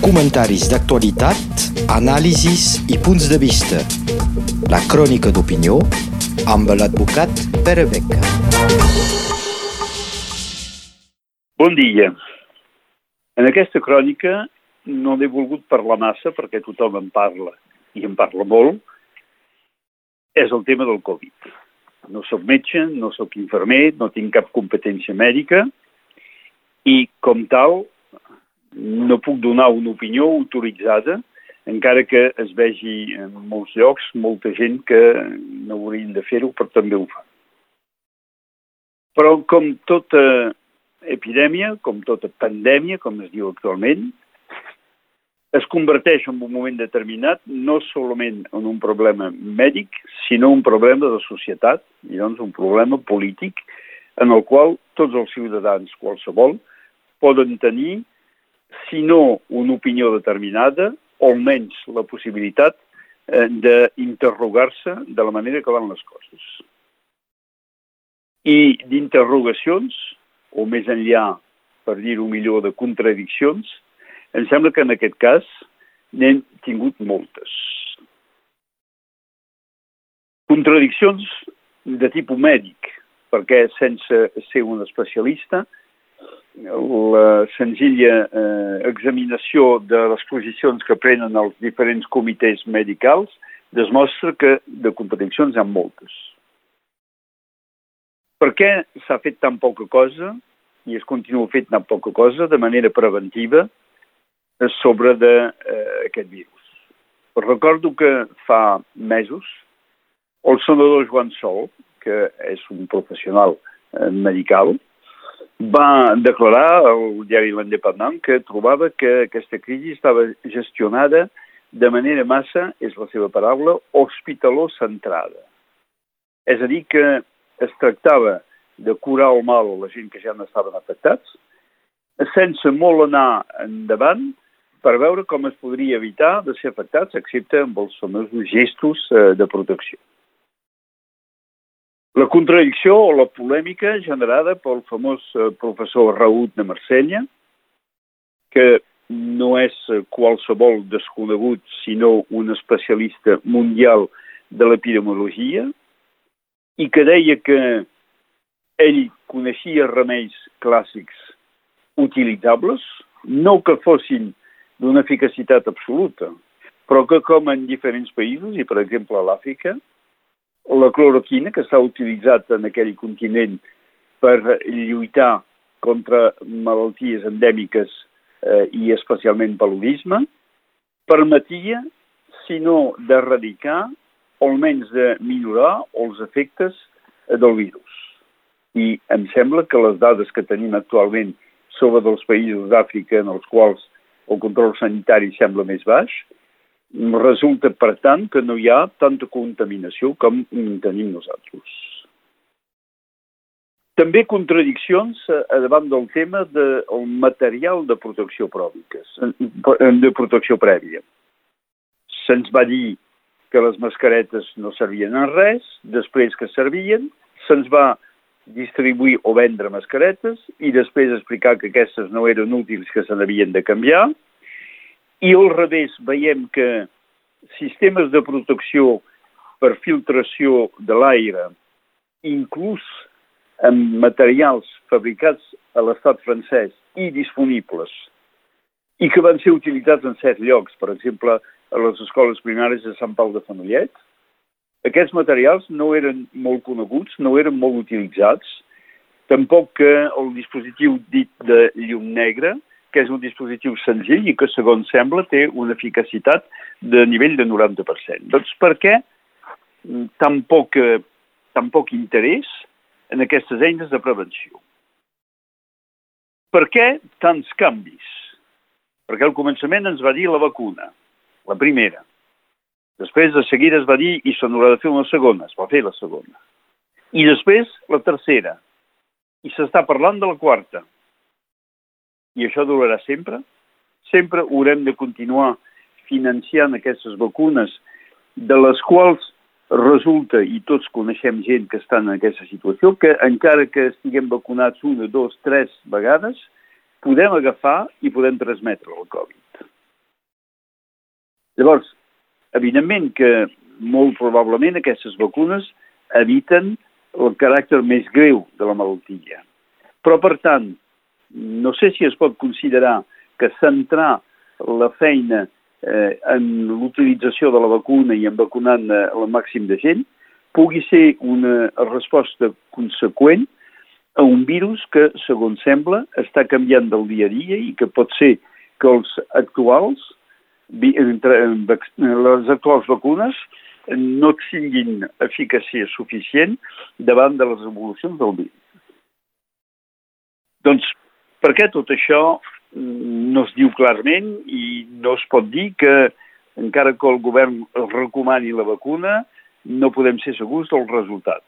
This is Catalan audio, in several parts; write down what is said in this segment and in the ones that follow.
Comentaris d'actualitat, anàlisis i punts de vista. La crònica d'opinió amb l'advocat Pere Beca. Bon dia. En aquesta crònica no n'he volgut parlar massa perquè tothom en parla i en parla molt. És el tema del Covid. No sóc metge, no sóc infermer, no tinc cap competència mèdica i, com tal, no puc donar una opinió autoritzada, encara que es vegi en molts llocs molta gent que no haurien de fer-ho, però també ho fa. Però com tota epidèmia, com tota pandèmia, com es diu actualment, es converteix en un moment determinat no solament en un problema mèdic, sinó un problema de societat, i doncs un problema polític, en el qual tots els ciutadans, qualsevol, poden tenir, si no una opinió determinada, o almenys la possibilitat eh, d'interrogar-se de la manera que van les coses. I d'interrogacions, o més enllà, per dir-ho millor, de contradiccions, em sembla que en aquest cas n'hem tingut moltes. Contradiccions de tipus mèdic, perquè sense ser un especialista, la senzilla eh, examinació de les posicions que prenen els diferents comitès medicals demostra que de contradiccions hi ha moltes. Per què s'ha fet tan poca cosa i es continua fent tan poca cosa de manera preventiva sobre d'aquest eh, virus? Però recordo que fa mesos el senador Joan Sol, que és un professional eh, medical, va declarar al diari L'Independent que trobava que aquesta crisi estava gestionada de manera massa, és la seva paraula, hospitaló-centrada. És a dir, que es tractava de curar el mal a la gent que ja no estaven afectats, sense molt anar endavant per veure com es podria evitar de ser afectats, excepte amb els famosos gestos eh, de protecció. La contradicció o la polèmica generada pel famós eh, professor Raúl de Marsella, que no és eh, qualsevol desconegut, sinó un especialista mundial de l'epidemiologia, i que deia que ell coneixia remeis clàssics utilitzables, no que fossin d'una eficacitat absoluta, però que com en diferents països, i per exemple a l'Àfrica, la cloroquina, que s'ha utilitzat en aquell continent per lluitar contra malalties endèmiques eh, i especialment paludisme, permetia, si no d'erradicar, o almenys de millorar els efectes eh, del virus. I em sembla que les dades que tenim actualment sobre dels països d'Àfrica en els quals el control sanitari sembla més baix, Resulta, per tant, que no hi ha tanta contaminació com tenim nosaltres. També contradiccions eh, davant del tema del de, material de protecció pròbiques, de protecció prèvia. Se'ns va dir que les mascaretes no servien en res, després que servien, se'ns va distribuir o vendre mascaretes i després explicar que aquestes no eren útils, que se n'havien de canviar, i al revés veiem que sistemes de protecció per filtració de l'aire, inclús amb materials fabricats a l'estat francès i disponibles, i que van ser utilitzats en set llocs, per exemple, a les escoles primàries de Sant Pau de Fenollet, aquests materials no eren molt coneguts, no eren molt utilitzats, tampoc que el dispositiu dit de llum negra, que és un dispositiu senzill i que, segons sembla, té una eficacitat de nivell de 90%. Doncs per què tan poc, tan poc interès en aquestes eines de prevenció? Per què tants canvis? Perquè al començament ens va dir la vacuna, la primera. Després de seguida es va dir i se n'haurà de fer una segona, es va fer la segona. I després la tercera. I s'està parlant de la quarta i això durarà sempre. Sempre haurem de continuar financiant aquestes vacunes de les quals resulta, i tots coneixem gent que està en aquesta situació, que encara que estiguem vacunats una, dos, tres vegades, podem agafar i podem transmetre el Covid. Llavors, evidentment que molt probablement aquestes vacunes eviten el caràcter més greu de la malaltia. Però, per tant, no sé si es pot considerar que centrar la feina eh, en l'utilització de la vacuna i en vacunant eh, el màxim de gent pugui ser una resposta conseqüent a un virus que, segons sembla, està canviant del dia a dia i que pot ser que els actuals, les actuals vacunes no tinguin eficàcia suficient davant de les evolucions del virus. Doncs, per què tot això no es diu clarament i no es pot dir que, encara que el govern recomani la vacuna, no podem ser segurs del resultat.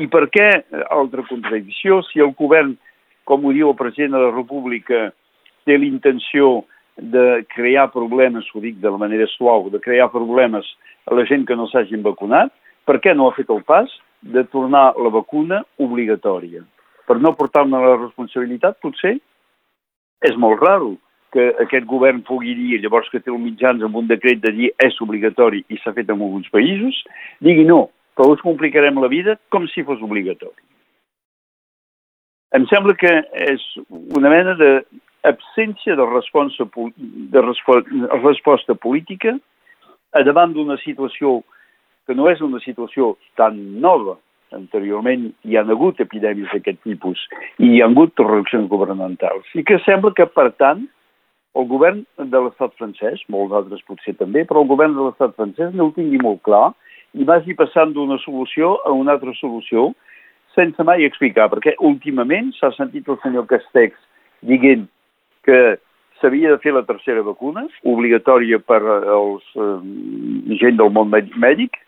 I per què, altra contradicció, si el govern, com ho diu el president de la República, té l'intenció de crear problemes, ho dic de la manera suau, de crear problemes a la gent que no s'hagin vacunat, per què no ha fet el pas de tornar la vacuna obligatòria? Per no portar-ne la responsabilitat, potser? És molt raro que aquest govern pugui dir, llavors que té els mitjans amb un decret de dir és obligatori i s'ha fet en alguns països, digui no, però us complicarem la vida com si fos obligatori. Em sembla que és una mena d'absència de, resposta, de resposta política davant d'una situació que no és una situació tan nova. Anteriorment hi ha hagut epidèmies d'aquest tipus i hi ha hagut reaccions governamentals. I que sembla que, per tant, el govern de l'estat francès, molts altres potser també, però el govern de l'estat francès no ho tingui molt clar i vagi passant d'una solució a una altra solució sense mai explicar, perquè últimament s'ha sentit el senyor Castex dient que s'havia de fer la tercera vacuna, obligatòria per als eh, gent del món mèdic,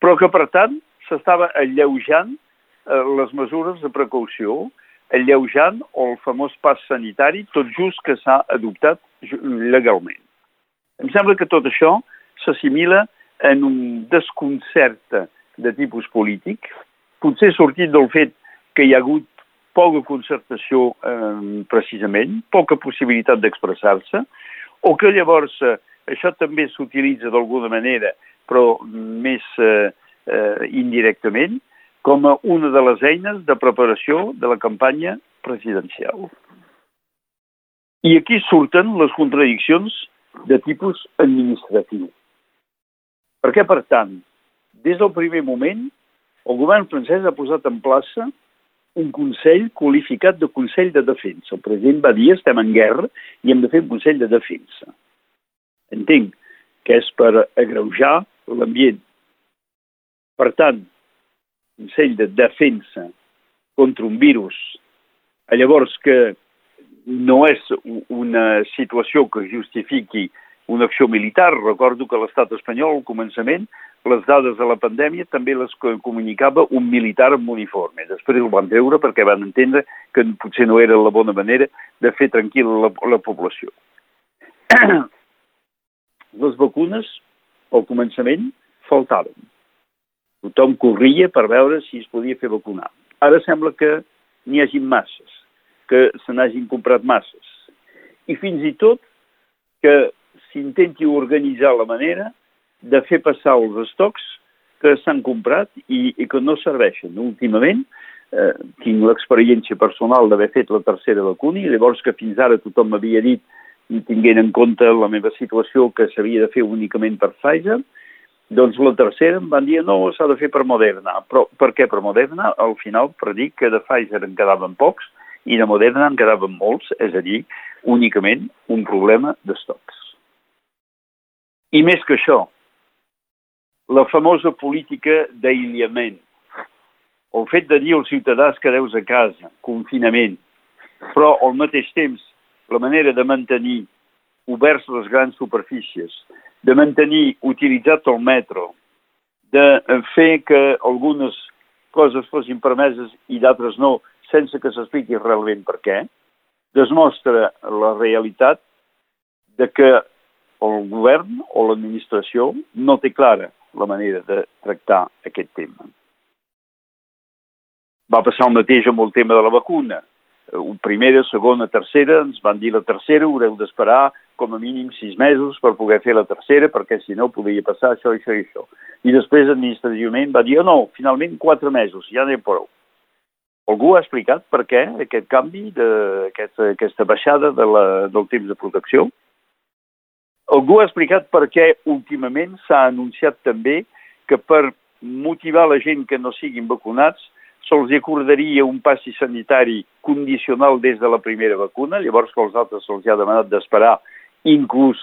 però que, per tant, s'estava alleujant eh, les mesures de precaució alleujant el famós pas sanitari, tot just que s'ha adoptat legalment. Em sembla que tot això s'assimila en un desconcert de tipus polític, potser sortit del fet que hi ha hagut poca concertació eh, precisament, poca possibilitat d'expressar-se, o que llavors eh, això també s'utilitza d'alguna manera, però més eh, eh, indirectament, com a una de les eines de preparació de la campanya presidencial. I aquí surten les contradiccions de tipus administratiu. Perquè, per tant, des del primer moment, el govern francès ha posat en plaça un Consell qualificat de Consell de Defensa. El president va dir estem en guerra i hem de fer un Consell de Defensa. Entenc que és per agreujar l'ambient. Per tant, Consell de Defensa contra un virus, llavors que no és una situació que justifiqui una acció militar. Recordo que l'estat espanyol, al començament, les dades de la pandèmia també les comunicava un militar amb uniforme. Després ho van treure perquè van entendre que potser no era la bona manera de fer tranquil·la la, la població. les vacunes, al començament, faltaven. Tothom corria per veure si es podia fer vacunar. Ara sembla que n'hi hagi masses, que se n'hagin comprat masses. I fins i tot que s'intenti organitzar la manera de fer passar els estocs que s'han comprat i, i que no serveixen. Últimament eh, tinc l'experiència personal d'haver fet la tercera vacuna i llavors que fins ara tothom m'havia dit tinguent en compte la meva situació que s'havia de fer únicament per Pfizer, doncs la tercera em van dir no, s'ha de fer per Moderna. Però per què per Moderna? Al final, per dir que de Pfizer en quedaven pocs i de Moderna en quedaven molts, és a dir, únicament un problema d'estocs. I més que això, la famosa política d'aïllament, el fet de dir als ciutadans que deus a casa, confinament, però al mateix temps la manera de mantenir oberts les grans superfícies, de mantenir utilitzat el metro, de fer que algunes coses fossin permeses i d'altres no, sense que s'expliqui realment per què, desmostra la realitat de que el govern o l'administració no té clara la manera de tractar aquest tema. Va passar el mateix amb el tema de la vacuna. Primera, segona, tercera, ens van dir la tercera, haureu d'esperar com a mínim sis mesos per poder fer la tercera, perquè si no podia passar això, això i això. I després administrativament va dir, oh, no, finalment quatre mesos, ja n'hi prou. Algú ha explicat per què aquest canvi, de, aquesta, aquesta baixada de la, del temps de protecció? Algú ha explicat per què últimament s'ha anunciat també que per motivar la gent que no siguin vacunats se'ls acordaria un passi sanitari condicional des de la primera vacuna, llavors que els altres se'ls ha demanat d'esperar inclús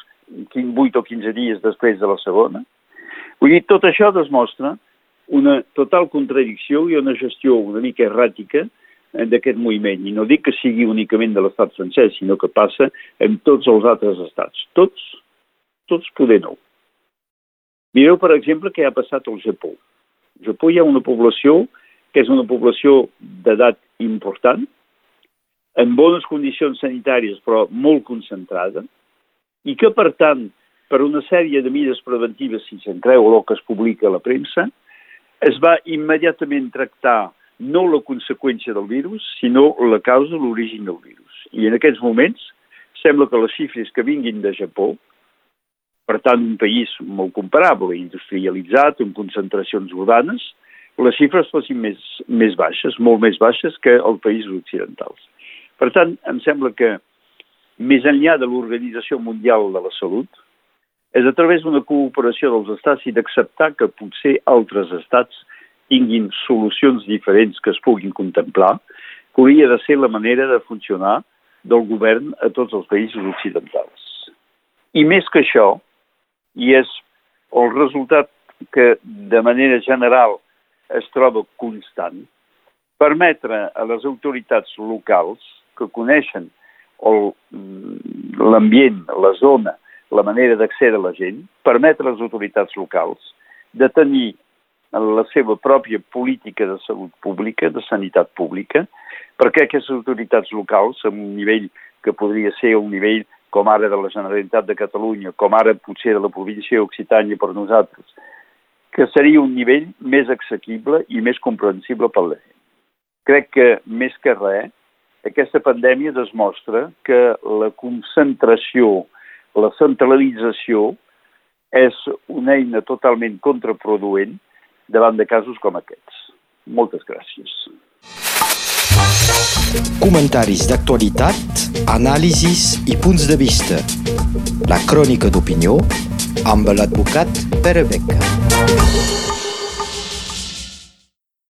8 o 15 dies després de la segona. Vull dir, tot això demostra una total contradicció i una gestió una mica erràtica eh, d'aquest moviment. I no dic que sigui únicament de l'estat sencer, sinó que passa en tots els altres estats. Tots, tots poder no. Mireu, per exemple, què ha passat al Japó. Al Japó hi ha una població que és una població d'edat important, en bones condicions sanitàries però molt concentrada, i que, per tant, per una sèrie de mides preventives, si se'n creu el que es publica a la premsa, es va immediatament tractar no la conseqüència del virus, sinó la causa, l'origen del virus. I en aquests moments sembla que les xifres que vinguin de Japó, per tant un país molt comparable, industrialitzat, amb concentracions urbanes, les xifres fossin més, més baixes, molt més baixes que els països occidentals. Per tant, em sembla que més enllà de l'Organització Mundial de la Salut, és a través d'una cooperació dels estats i d'acceptar que potser altres estats tinguin solucions diferents que es puguin contemplar, que hauria de ser la manera de funcionar del govern a tots els països occidentals. I més que això, i és el resultat que de manera general es troba constant, permetre a les autoritats locals que coneixen mm, l'ambient, la zona, la manera d'accedir a la gent, permetre a les autoritats locals de tenir la seva pròpia política de salut pública, de sanitat pública, perquè aquestes autoritats locals, a un nivell que podria ser un nivell com ara de la Generalitat de Catalunya, com ara potser de la província d'Occitània per nosaltres, que seria un nivell més assequible i més comprensible per la gent. Crec que, més que res, aquesta pandèmia demostra que la concentració, la centralització, és una eina totalment contraproduent davant de casos com aquests. Moltes gràcies. Comentaris d'actualitat, anàlisis i punts de vista. La crònica d'opinió amb l'advocat Pere Beca.